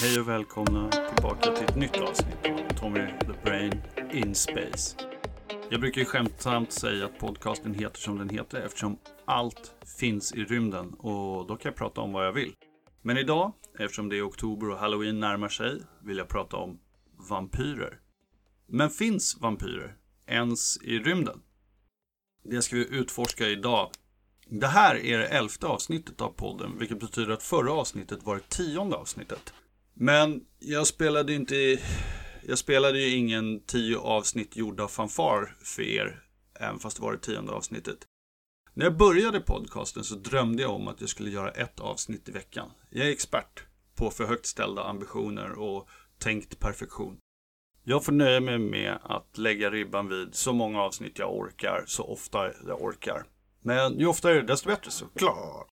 Hej och välkomna tillbaka till ett nytt avsnitt av Tommy the Brain in Space. Jag brukar ju skämtsamt säga att podcasten heter som den heter eftersom allt finns i rymden och då kan jag prata om vad jag vill. Men idag, eftersom det är oktober och halloween närmar sig, vill jag prata om vampyrer. Men finns vampyrer ens i rymden? Det ska vi utforska idag. Det här är det elfte avsnittet av podden, vilket betyder att förra avsnittet var det tionde avsnittet. Men jag spelade inte Jag spelade ju ingen tio avsnitt gjorda fanfar för er, även fast det var det tionde avsnittet. När jag började podcasten så drömde jag om att jag skulle göra ett avsnitt i veckan. Jag är expert på för högt ställda ambitioner och tänkt perfektion. Jag får nöja mig med att lägga ribban vid så många avsnitt jag orkar, så ofta jag orkar. Men ju oftare desto bättre såklart.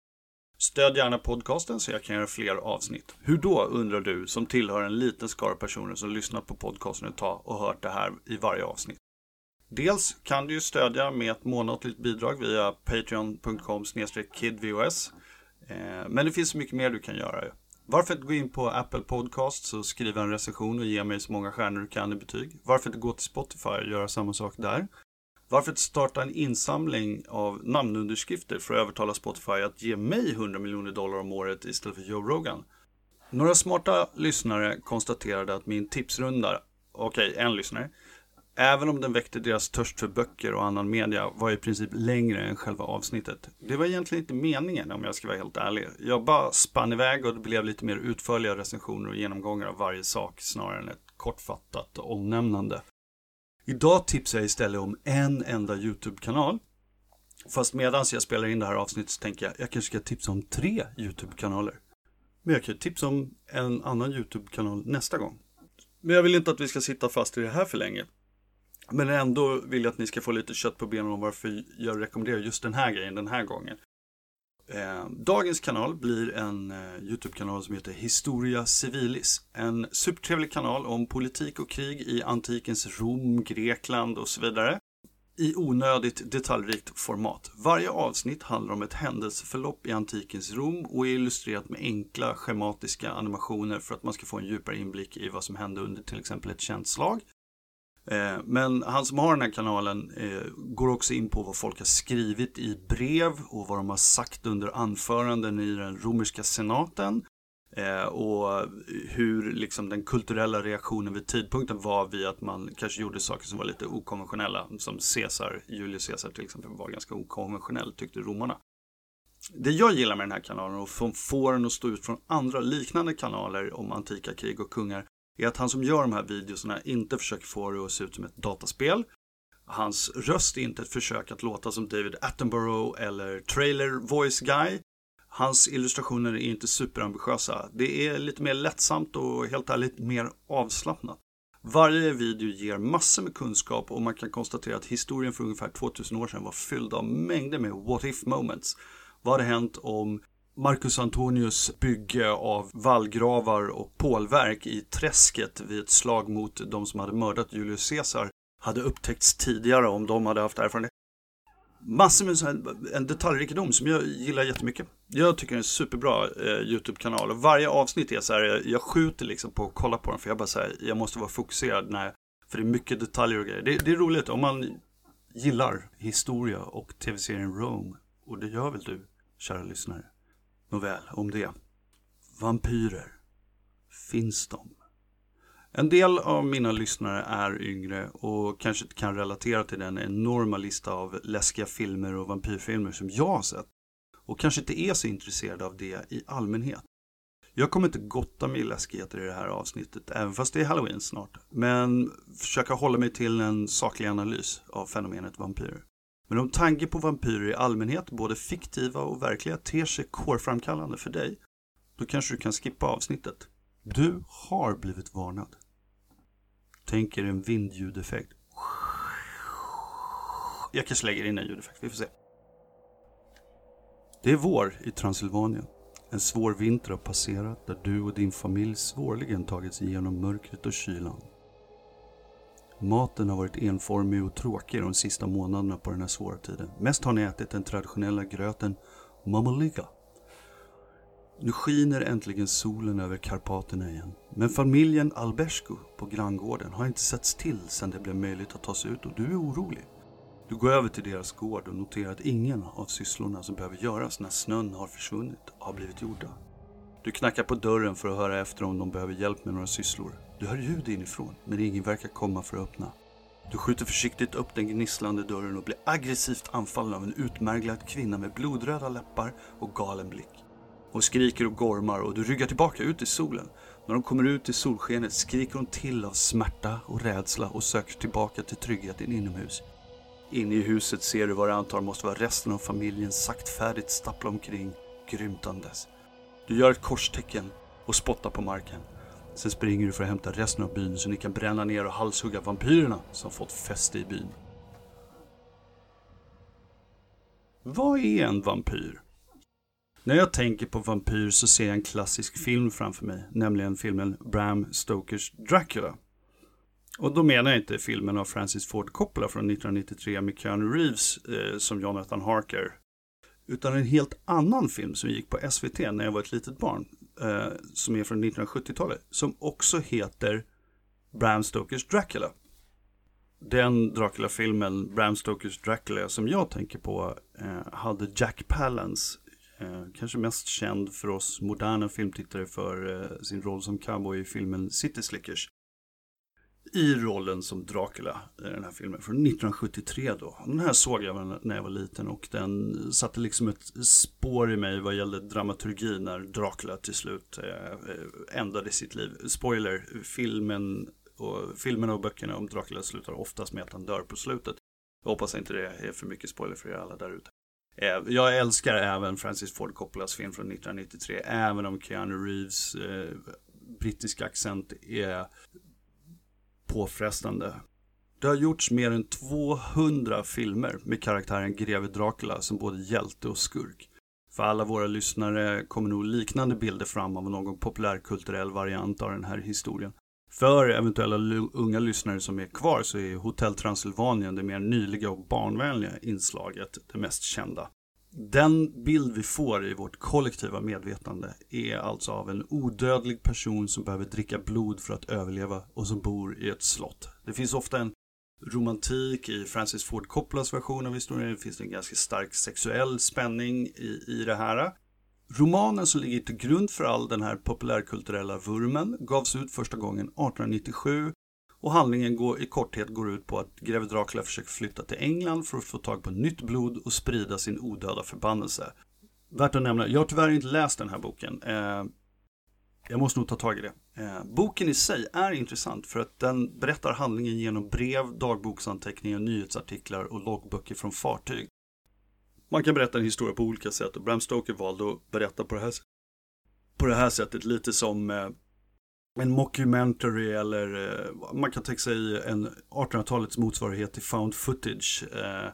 Stöd gärna podcasten så jag kan göra fler avsnitt. Hur då, undrar du, som tillhör en liten skara personer som lyssnat på podcasten ett tag och hört det här i varje avsnitt? Dels kan du ju stödja med ett månatligt bidrag via patreon.com kidvos. Eh, men det finns så mycket mer du kan göra. Varför inte gå in på Apple Podcasts och skriva en recension och ge mig så många stjärnor du kan i betyg? Varför inte gå till Spotify och göra samma sak där? Varför starta en insamling av namnunderskrifter för att övertala Spotify att ge mig 100 miljoner dollar om året istället för Joe Rogan? Några smarta lyssnare konstaterade att min tipsrunda, okej, okay, en lyssnare, även om den väckte deras törst för böcker och annan media, var i princip längre än själva avsnittet. Det var egentligen inte meningen om jag ska vara helt ärlig. Jag bara spann iväg och det blev lite mer utförliga recensioner och genomgångar av varje sak snarare än ett kortfattat omnämnande. Idag tipsar jag istället om en enda YouTube-kanal. Fast medan jag spelar in det här avsnittet så tänker jag jag kanske ska tipsa om tre YouTube-kanaler. Men jag kan tipsa om en annan YouTube-kanal nästa gång. Men jag vill inte att vi ska sitta fast i det här för länge. Men ändå vill jag att ni ska få lite kött på benen om varför jag rekommenderar just den här grejen den här gången. Eh, dagens kanal blir en eh, Youtube-kanal som heter Historia Civilis. En supertrevlig kanal om politik och krig i antikens Rom, Grekland och så vidare. I onödigt detaljrikt format. Varje avsnitt handlar om ett händelseförlopp i antikens Rom och är illustrerat med enkla schematiska animationer för att man ska få en djupare inblick i vad som hände under till exempel ett känt slag. Eh, men han som har den här kanalen eh, går också in på vad folk har skrivit i brev och vad de har sagt under anföranden i den romerska senaten. Eh, och hur liksom den kulturella reaktionen vid tidpunkten var vid att man kanske gjorde saker som var lite okonventionella. Som Caesar, Julius Caesar till exempel var ganska okonventionell tyckte romarna. Det jag gillar med den här kanalen och som får den att stå ut från andra liknande kanaler om antika krig och kungar är att han som gör de här videorna inte försöker få det att se ut som ett dataspel. Hans röst är inte ett försök att låta som David Attenborough eller Trailer Voice Guy. Hans illustrationer är inte superambitiösa. Det är lite mer lättsamt och helt ärligt mer avslappnat. Varje video ger massor med kunskap och man kan konstatera att historien för ungefär 2000 år sedan var fylld av mängder med what if moments. Vad hade hänt om Marcus Antonius bygge av vallgravar och pålverk i träsket vid ett slag mot de som hade mördat Julius Caesar hade upptäckts tidigare om de hade haft erfarenhet. Massor med sån en detaljrikedom som jag gillar jättemycket. Jag tycker det är en superbra eh, YouTube-kanal och varje avsnitt är så här, eh, jag skjuter liksom på att kolla på den för jag bara säger jag måste vara fokuserad när, för det är mycket detaljer och grejer. Det, det är roligt om man gillar historia och tv-serien Rome och det gör väl du, kära lyssnare. Nåväl, om det. Vampyrer. Finns de? En del av mina lyssnare är yngre och kanske inte kan relatera till den enorma lista av läskiga filmer och vampyrfilmer som jag har sett. Och kanske inte är så intresserade av det i allmänhet. Jag kommer inte gotta mig i läskigheter i det här avsnittet, även fast det är halloween snart. Men försöka hålla mig till en saklig analys av fenomenet vampyrer. Men om tanken på vampyrer i allmänhet, både fiktiva och verkliga, ter sig kårframkallande för dig, då kanske du kan skippa avsnittet. Du har blivit varnad. Tänk er en vindljudeffekt. Jag kanske lägger in en ljudeffekt, vi får se. Det är vår i Transylvanien. En svår vinter har passerat där du och din familj svårligen tagit sig igenom mörkret och kylan. Maten har varit enformig och tråkig de sista månaderna på den här svåra tiden. Mest har ni ätit den traditionella gröten mamaliga. Nu skiner äntligen solen över Karpaterna igen. Men familjen Albersku på granngården har inte setts till sedan det blev möjligt att ta sig ut och du är orolig. Du går över till deras gård och noterar att ingen av sysslorna som behöver göras när snön har försvunnit har blivit gjorda. Du knackar på dörren för att höra efter om de behöver hjälp med några sysslor. Du hör ljud inifrån, men ingen verkar komma för att öppna. Du skjuter försiktigt upp den gnisslande dörren och blir aggressivt anfallen av en utmärglad kvinna med blodröda läppar och galen blick. Hon skriker och gormar och du ryggar tillbaka ut i solen. När de kommer ut i solskenet skriker hon till av smärta och rädsla och söker tillbaka till tryggheten inomhus. Inne i huset ser du vad du antar måste vara resten av familjen saktfärdigt stappla omkring, grymtandes. Du gör ett korstecken och spottar på marken. Sen springer du för att hämta resten av byn så ni kan bränna ner och halshugga vampyrerna som fått fäste i byn. Vad är en vampyr? När jag tänker på vampyr så ser jag en klassisk film framför mig, nämligen filmen Bram Stokers Dracula. Och då menar jag inte filmen av Francis Ford Coppola från 1993 med Keanu Reeves eh, som Jonathan Harker. Utan en helt annan film som gick på SVT när jag var ett litet barn. Eh, som är från 1970-talet. Som också heter Bram Stokers Dracula. Den Dracula-filmen, Bram Stokers Dracula, som jag tänker på eh, hade Jack Palance Eh, kanske mest känd för oss moderna filmtittare för eh, sin roll som cowboy i filmen City Slickers. I rollen som Dracula i den här filmen från 1973 då. Den här såg jag när jag var liten och den satte liksom ett spår i mig vad gällde dramaturgi när Dracula till slut eh, ändade sitt liv. Spoiler, filmen och, filmerna och böckerna om Dracula slutar oftast med att han dör på slutet. Jag hoppas inte det är för mycket spoiler för er alla där ute. Eh, jag älskar även Francis Ford Coppolas film från 1993, även om Keanu Reeves eh, brittiska accent är påfrestande. Det har gjorts mer än 200 filmer med karaktären greve Dracula som både hjälte och skurk. För alla våra lyssnare kommer nog liknande bilder fram av någon populärkulturell variant av den här historien. För eventuella unga lyssnare som är kvar så är Hotell Transylvanien det mer nyliga och barnvänliga inslaget det mest kända. Den bild vi får i vårt kollektiva medvetande är alltså av en odödlig person som behöver dricka blod för att överleva och som bor i ett slott. Det finns ofta en romantik i Francis Ford Coppolas version av historien. Det finns en ganska stark sexuell spänning i, i det här. Romanen som ligger till grund för all den här populärkulturella vurmen gavs ut första gången 1897 och handlingen går, i korthet går ut på att greve Dracula försöker flytta till England för att få tag på nytt blod och sprida sin odöda förbannelse. Värt att nämna, jag har tyvärr inte läst den här boken. Eh, jag måste nog ta tag i det. Eh, boken i sig är intressant för att den berättar handlingen genom brev, dagboksanteckningar, nyhetsartiklar och loggböcker från fartyg. Man kan berätta en historia på olika sätt och Bram Stoker valde att berätta på det här, på det här sättet lite som eh, en mockumentary eller eh, man kan tänka sig en 1800-talets motsvarighet till found footage, eh,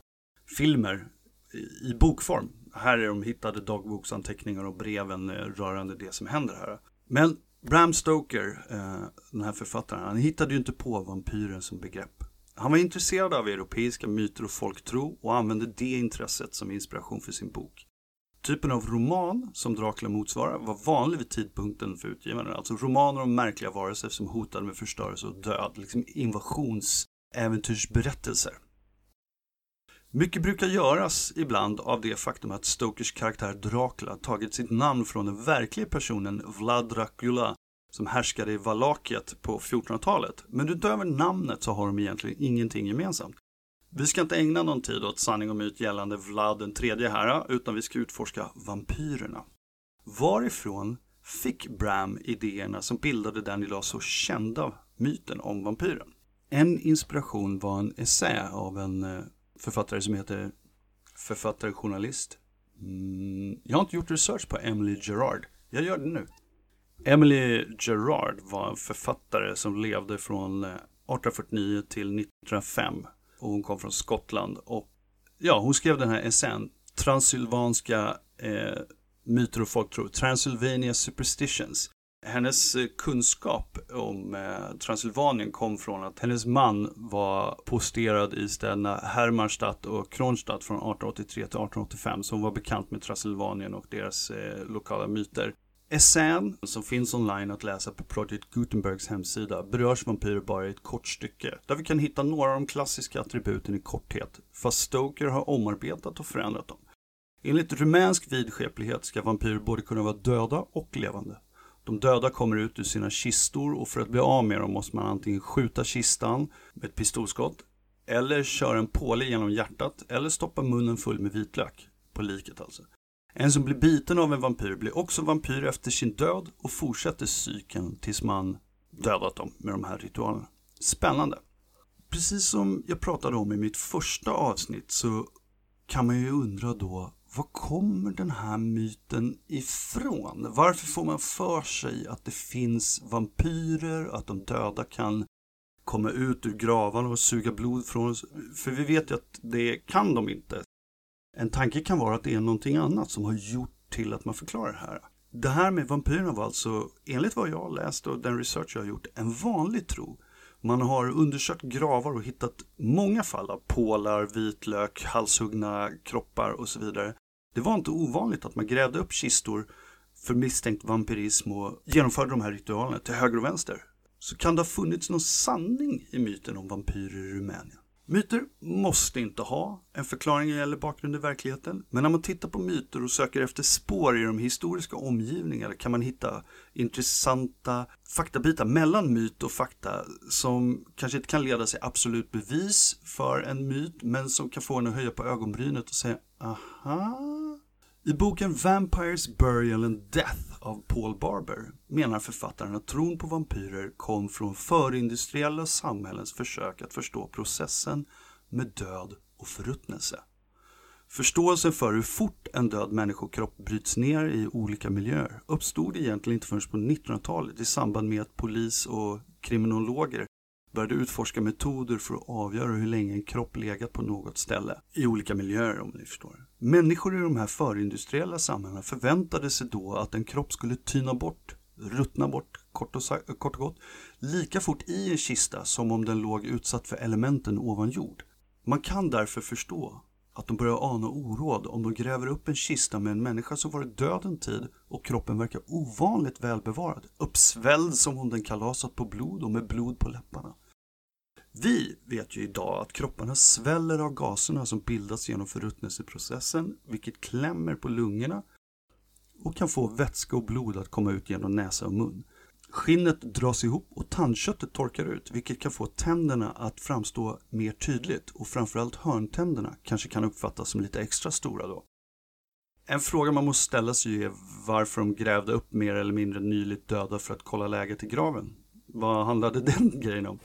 filmer i, i bokform. Här är de hittade dagboksanteckningar och breven eh, rörande det som händer här. Men Bram Stoker, eh, den här författaren, han hittade ju inte på vampyren som begrepp. Han var intresserad av europeiska myter och folktro och använde det intresset som inspiration för sin bok. Typen av roman som Dracula motsvarar var vanlig vid tidpunkten för utgivandet. Alltså romaner om märkliga varelser som hotade med förstörelse och död. Liksom invasionsäventyrsberättelser. Mycket brukar göras ibland av det faktum att Stokers karaktär Dracula tagit sitt namn från den verkliga personen Vlad Dracula som härskade i Valakiet på 1400-talet. Men utöver namnet så har de egentligen ingenting gemensamt. Vi ska inte ägna någon tid åt sanning och myt gällande Vlad den tredje här, utan vi ska utforska vampyrerna. Varifrån fick Bram idéerna som bildade den idag så kända myten om vampyren? En inspiration var en essä av en eh, författare som heter författare journalist. Mm, jag har inte gjort research på Emily Gerard. Jag gör det nu. Emily Gerard var en författare som levde från eh, 1849 till 1905 och hon kom från Skottland. Och ja, hon skrev den här essän, Transylvanska eh, myter och folktro, Transylvania Superstitions. Hennes eh, kunskap om eh, Transylvanien kom från att hennes man var posterad i städerna Hermannstadt och Kronstadt från 1883 till 1885. Så hon var bekant med Transylvanien och deras eh, lokala myter. Essän, som finns online att läsa på Project Gutenbergs hemsida, berörs vampyrer bara i ett kort stycke, där vi kan hitta några av de klassiska attributen i korthet, fast Stoker har omarbetat och förändrat dem. Enligt rumänsk vidskeplighet ska vampyrer både kunna vara döda och levande. De döda kommer ut ur sina kistor och för att bli av med dem måste man antingen skjuta kistan med ett pistolskott eller köra en påle genom hjärtat eller stoppa munnen full med vitlök. På liket alltså. En som blir biten av en vampyr blir också vampyr efter sin död och fortsätter cykeln tills man dödat dem med de här ritualerna. Spännande! Precis som jag pratade om i mitt första avsnitt så kan man ju undra då var kommer den här myten ifrån? Varför får man för sig att det finns vampyrer, att de döda kan komma ut ur gravarna och suga blod från oss? För vi vet ju att det kan de inte. En tanke kan vara att det är någonting annat som har gjort till att man förklarar det här. Det här med vampyrerna var alltså, enligt vad jag har läst och den research jag har gjort, en vanlig tro. Man har undersökt gravar och hittat många fall av pålar, vitlök, halshuggna kroppar och så vidare. Det var inte ovanligt att man grävde upp kistor för misstänkt vampyrism och genomförde de här ritualerna till höger och vänster. Så kan det ha funnits någon sanning i myten om vampyrer i Rumänien? Myter måste inte ha en förklaring eller bakgrund i verkligheten. Men när man tittar på myter och söker efter spår i de historiska omgivningarna kan man hitta intressanta faktabitar mellan myt och fakta som kanske inte kan leda sig absolut bevis för en myt men som kan få en att höja på ögonbrynet och säga aha i boken Vampires Burial and Death av Paul Barber menar författaren att tron på vampyrer kom från förindustriella samhällens försök att förstå processen med död och förruttnelse. Förståelsen för hur fort en död människokropp bryts ner i olika miljöer uppstod egentligen inte förrän på 1900-talet i samband med att polis och kriminologer började utforska metoder för att avgöra hur länge en kropp legat på något ställe i olika miljöer om ni förstår. Människor i de här förindustriella samhällena förväntade sig då att en kropp skulle tyna bort, ruttna bort, kort och, kort och gott, lika fort i en kista som om den låg utsatt för elementen ovan jord. Man kan därför förstå att de börjar ana oråd om de gräver upp en kista med en människa som varit död en tid och kroppen verkar ovanligt välbevarad, uppsvälld som om den kalasat på blod och med blod på läpparna. Vi vet ju idag att kropparna sväller av gaserna som bildas genom förruttnelseprocessen, vilket klämmer på lungorna och kan få vätska och blod att komma ut genom näsa och mun. Skinnet dras ihop och tandköttet torkar ut, vilket kan få tänderna att framstå mer tydligt och framförallt hörntänderna kanske kan uppfattas som lite extra stora då. En fråga man måste ställa sig är varför de grävde upp mer eller mindre nyligt döda för att kolla läget i graven. Vad handlade den grejen om?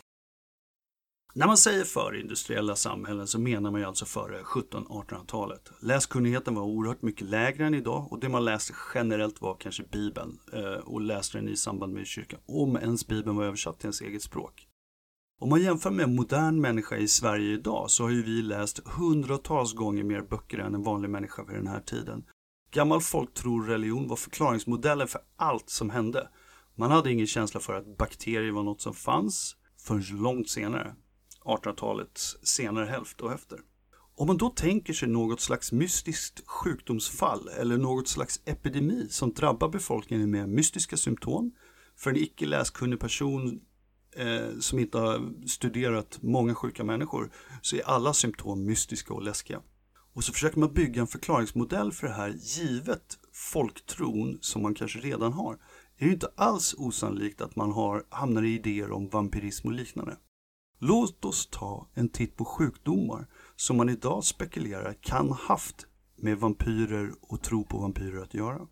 När man säger förindustriella samhällen så menar man ju alltså före 1700-1800-talet. Läskunnigheten var oerhört mycket lägre än idag och det man läste generellt var kanske Bibeln eh, och läste den i samband med kyrkan. Om ens Bibeln var översatt till ens eget språk. Om man jämför med en modern människa i Sverige idag så har ju vi läst hundratals gånger mer böcker än en vanlig människa vid den här tiden. Gammal folktroreligion var förklaringsmodellen för allt som hände. Man hade ingen känsla för att bakterier var något som fanns förrän långt senare. 1800-talets senare hälft och efter. Om man då tänker sig något slags mystiskt sjukdomsfall eller något slags epidemi som drabbar befolkningen med mystiska symptom för en icke läskunnig person eh, som inte har studerat många sjuka människor så är alla symptom mystiska och läskiga. Och så försöker man bygga en förklaringsmodell för det här givet folktron som man kanske redan har. Det är ju inte alls osannolikt att man har, hamnar i idéer om vampyrism och liknande. Låt oss ta en titt på sjukdomar som man idag spekulerar kan haft med vampyrer och tro på vampyrer att göra.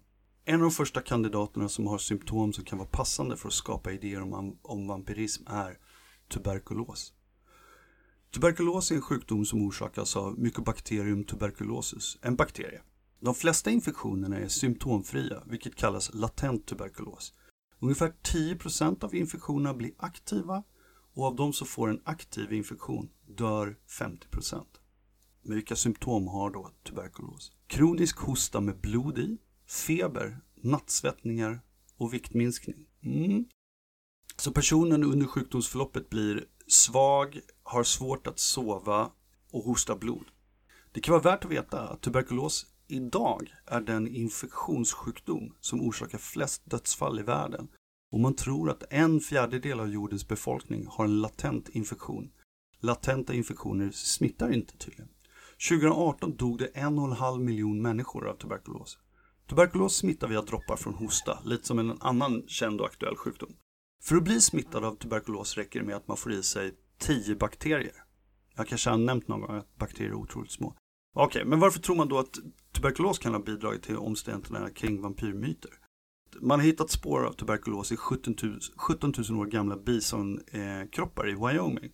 En av de första kandidaterna som har symptom som kan vara passande för att skapa idéer om, om vampyrism är tuberkulos. Tuberkulos är en sjukdom som orsakas av Mycobacterium tuberculosis, en bakterie. De flesta infektionerna är symptomfria, vilket kallas latent tuberkulos. Ungefär 10% av infektionerna blir aktiva och av de som får en aktiv infektion dör 50%. Men vilka symptom har då tuberkulos? Kronisk hosta med blod i, feber, nattsvettningar och viktminskning. Mm. Så personen under sjukdomsförloppet blir svag, har svårt att sova och hostar blod. Det kan vara värt att veta att tuberkulos idag är den infektionssjukdom som orsakar flest dödsfall i världen och man tror att en fjärdedel av jordens befolkning har en latent infektion. Latenta infektioner smittar inte tydligen. 2018 dog det en och en halv miljon människor av tuberkulos. Tuberkulos smittar via droppar från hosta, lite som en annan känd och aktuell sjukdom. För att bli smittad av tuberkulos räcker det med att man får i sig 10 bakterier. Jag kanske har nämnt någon gång att bakterier är otroligt små. Okej, okay, men varför tror man då att tuberkulos kan ha bidragit till omständigheterna kring vampyrmyter? Man har hittat spår av tuberkulos i 17 000, 17 000 år gamla bisonkroppar i Wyoming.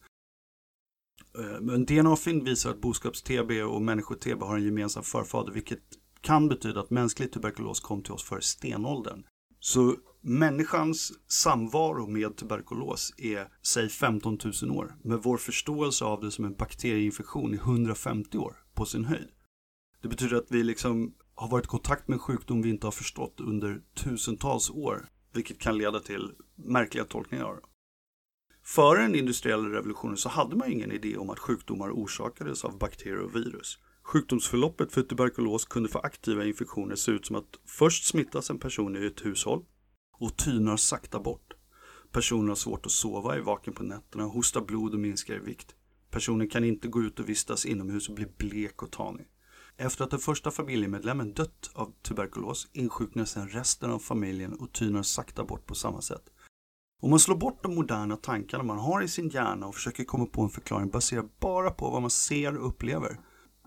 Eh, men DNA-fynd visar att boskaps-TB och människo-TB har en gemensam förfader, vilket kan betyda att mänsklig tuberkulos kom till oss före stenåldern. Så människans samvaro med tuberkulos är, säg 15 000 år, men vår förståelse av det som en bakterieinfektion är 150 år på sin höjd. Det betyder att vi liksom har varit i kontakt med en sjukdom vi inte har förstått under tusentals år, vilket kan leda till märkliga tolkningar. Före den industriella revolutionen så hade man ingen idé om att sjukdomar orsakades av bakterier och virus. Sjukdomsförloppet för tuberkulos kunde för aktiva infektioner se ut som att först smittas en person i ett hushåll och tynar sakta bort. Personen har svårt att sova, är vaken på nätterna, hostar blod och minskar i vikt. Personen kan inte gå ut och vistas inomhus och blir blek och tanig. Efter att den första familjemedlemmen dött av tuberkulos insjuknar sedan resten av familjen och tynar sakta bort på samma sätt. Om man slår bort de moderna tankarna man har i sin hjärna och försöker komma på en förklaring baserad bara på vad man ser och upplever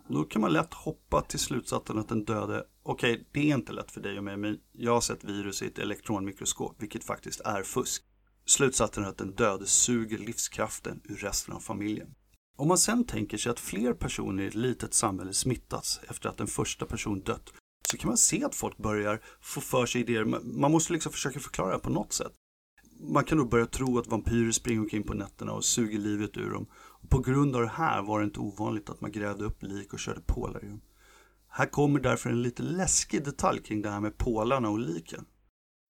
då kan man lätt hoppa till slutsatsen att den döde, okej, okay, det är inte lätt för dig och mig, men jag har sett virus i ett elektronmikroskop, vilket faktiskt är fusk. Slutsatsen är att den döde suger livskraften ur resten av familjen. Om man sen tänker sig att fler personer i ett litet samhälle smittats efter att en första person dött, så kan man se att folk börjar få för sig idéer. Man måste liksom försöka förklara det på något sätt. Man kan då börja tro att vampyrer springer omkring på nätterna och suger livet ur dem på grund av det här var det inte ovanligt att man grävde upp lik och körde pålar i dem. Här kommer därför en lite läskig detalj kring det här med pålarna och liken.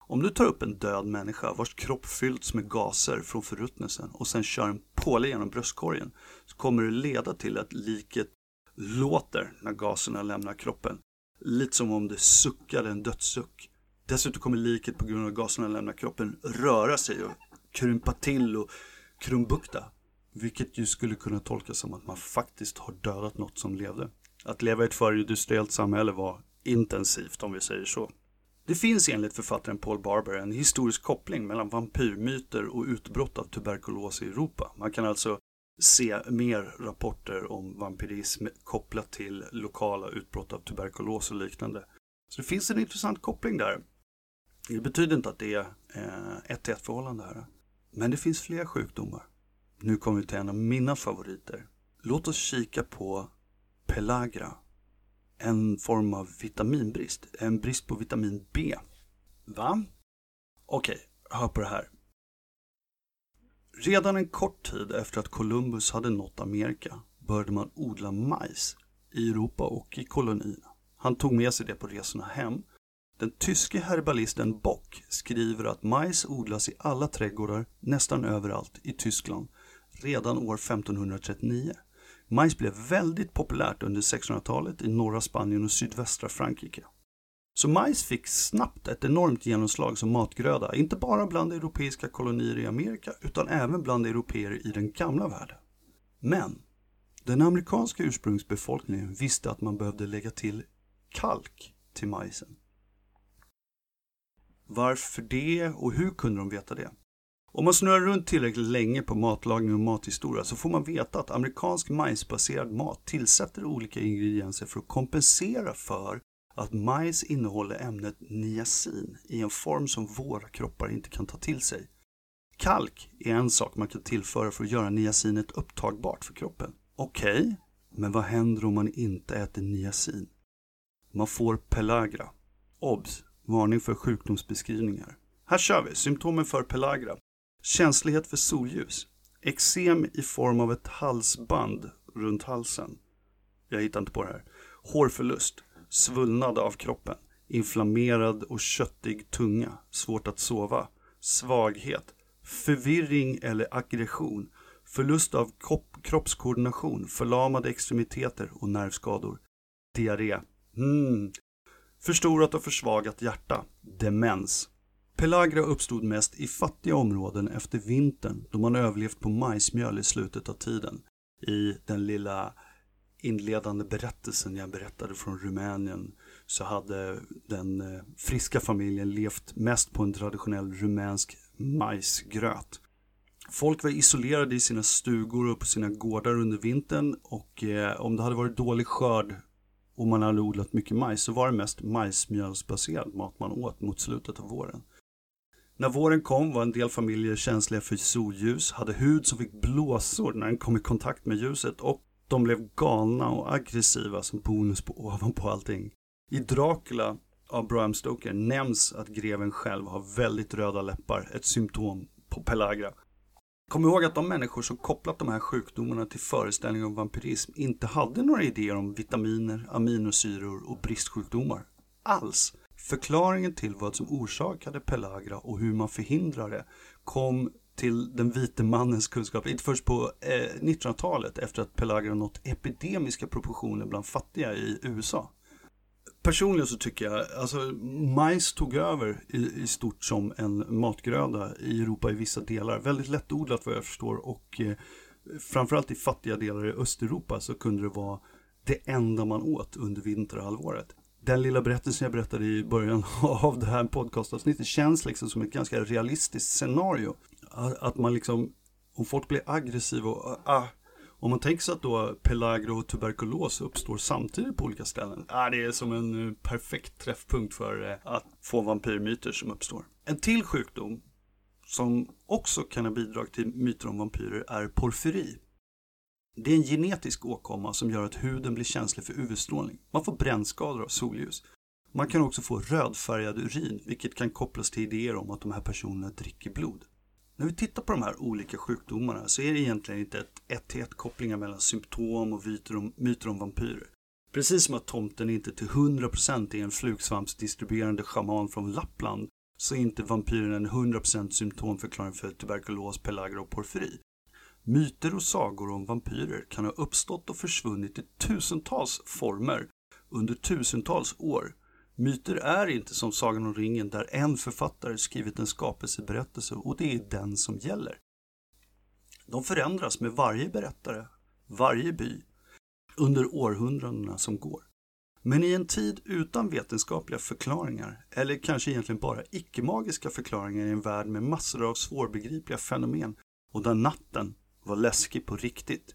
Om du tar upp en död människa vars kropp fyllts med gaser från förruttnelsen och sen kör en påle genom bröstkorgen så kommer det leda till att liket låter när gaserna lämnar kroppen. Lite som om det suckade en dödssuck. Dessutom kommer liket på grund av gaserna lämnar kroppen röra sig och krympa till och krumbukta. Vilket ju skulle kunna tolkas som att man faktiskt har dödat något som levde. Att leva i ett förindustriellt samhälle var intensivt om vi säger så. Det finns enligt författaren Paul Barber en historisk koppling mellan vampyrmyter och utbrott av tuberkulos i Europa. Man kan alltså se mer rapporter om vampyrism kopplat till lokala utbrott av tuberkulos och liknande. Så det finns en intressant koppling där. Det betyder inte att det är eh, ett till ett förhållande här. Men det finns fler sjukdomar. Nu kommer vi till en av mina favoriter. Låt oss kika på Pelagra. En form av vitaminbrist. En brist på vitamin B. Va? Okej, okay, hör på det här. Redan en kort tid efter att Columbus hade nått Amerika började man odla majs i Europa och i kolonierna. Han tog med sig det på resorna hem. Den tyske herbalisten Bock skriver att majs odlas i alla trädgårdar nästan överallt i Tyskland redan år 1539. Majs blev väldigt populärt under 1600-talet i norra Spanien och sydvästra Frankrike. Så majs fick snabbt ett enormt genomslag som matgröda, inte bara bland europeiska kolonier i Amerika utan även bland europeer i den gamla världen. Men den amerikanska ursprungsbefolkningen visste att man behövde lägga till kalk till majsen. Varför det och hur kunde de veta det? Om man snurrar runt tillräckligt länge på matlagning och mathistoria så får man veta att amerikansk majsbaserad mat tillsätter olika ingredienser för att kompensera för att majs innehåller ämnet niacin i en form som våra kroppar inte kan ta till sig. Kalk är en sak man kan tillföra för att göra niacinet upptagbart för kroppen. Okej, okay, men vad händer om man inte äter niacin? Man får pelagra. Obs! Varning för sjukdomsbeskrivningar. Här kör vi! Symptomen för pelagra. Känslighet för solljus. Eksem i form av ett halsband runt halsen. Jag hittar inte på det här. Hårförlust. Svullnad av kroppen. Inflammerad och köttig tunga. Svårt att sova. Svaghet. Förvirring eller aggression. Förlust av kroppskoordination. Förlamade extremiteter och nervskador. Diarré. Mm. Förstorat och försvagat hjärta. Demens. Pelagra uppstod mest i fattiga områden efter vintern då man överlevt på majsmjöl i slutet av tiden. I den lilla inledande berättelsen jag berättade från Rumänien så hade den eh, friska familjen levt mest på en traditionell rumänsk majsgröt. Folk var isolerade i sina stugor och på sina gårdar under vintern och eh, om det hade varit dålig skörd och man hade odlat mycket majs så var det mest majsmjölsbaserad mat man åt mot slutet av våren. När våren kom var en del familjer känsliga för solljus, hade hud som fick blåsor när den kom i kontakt med ljuset och de blev galna och aggressiva som bonus på ovanpå allting. I Dracula av Bram Stoker nämns att greven själv har väldigt röda läppar, ett symptom på pellagra. Kom ihåg att de människor som kopplat de här sjukdomarna till föreställningar om vampyrism inte hade några idéer om vitaminer, aminosyror och bristsjukdomar. Alls. Förklaringen till vad som orsakade pellagra och hur man förhindrar det kom till den vite mannens kunskap, inte först på eh, 1900-talet efter att pellagra nått epidemiska proportioner bland fattiga i USA. Personligen så tycker jag, alltså majs tog över i, i stort som en matgröda i Europa i vissa delar. Väldigt lättodlat vad jag förstår och eh, framförallt i fattiga delar i Östeuropa så kunde det vara det enda man åt under vinterhalvåret. Den lilla berättelsen jag berättade i början av det här podcastavsnittet känns liksom som ett ganska realistiskt scenario. Att man liksom, om folk blir aggressiva och ah, ah om man tänker sig att då pelagro och tuberkulos uppstår samtidigt på olika ställen. Ah, det är som en eh, perfekt träffpunkt för eh, att få vampyrmyter som uppstår. En till sjukdom som också kan ha bidragit till myter om vampyrer är porfyri. Det är en genetisk åkomma som gör att huden blir känslig för UV-strålning. Man får brännskador av solljus. Man kan också få rödfärgad urin, vilket kan kopplas till idéer om att de här personerna dricker blod. När vi tittar på de här olika sjukdomarna så är det egentligen inte ett ett till ett kopplingar mellan symptom och myter om, myter om vampyrer. Precis som att tomten inte till 100% är en flugsvampsdistribuerande schaman från Lappland så är inte vampyren en 100% symptomförklaring för tuberkulos, pellagra och porfyri. Myter och sagor om vampyrer kan ha uppstått och försvunnit i tusentals former under tusentals år Myter är inte som Sagan om ringen där en författare skrivit en skapelseberättelse och det är den som gäller. De förändras med varje berättare, varje by, under århundradena som går. Men i en tid utan vetenskapliga förklaringar, eller kanske egentligen bara icke-magiska förklaringar i en värld med massor av svårbegripliga fenomen och där natten var läskig på riktigt,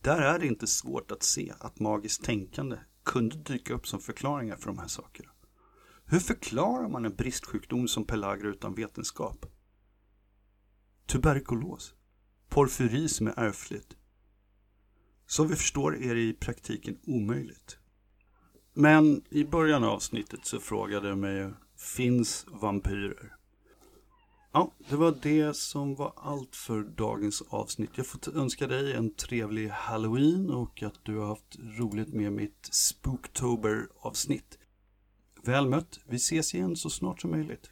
där är det inte svårt att se att magiskt tänkande kunde dyka upp som förklaringar för de här sakerna. Hur förklarar man en bristsjukdom som pellagra utan vetenskap? Tuberkulos. Porfyri som är ärftligt. Som vi förstår är det i praktiken omöjligt. Men i början av avsnittet så frågade jag mig, finns vampyrer? Ja, det var det som var allt för dagens avsnitt. Jag får önska dig en trevlig Halloween och att du har haft roligt med mitt Spooktober-avsnitt. Väl mött. Vi ses igen så snart som möjligt.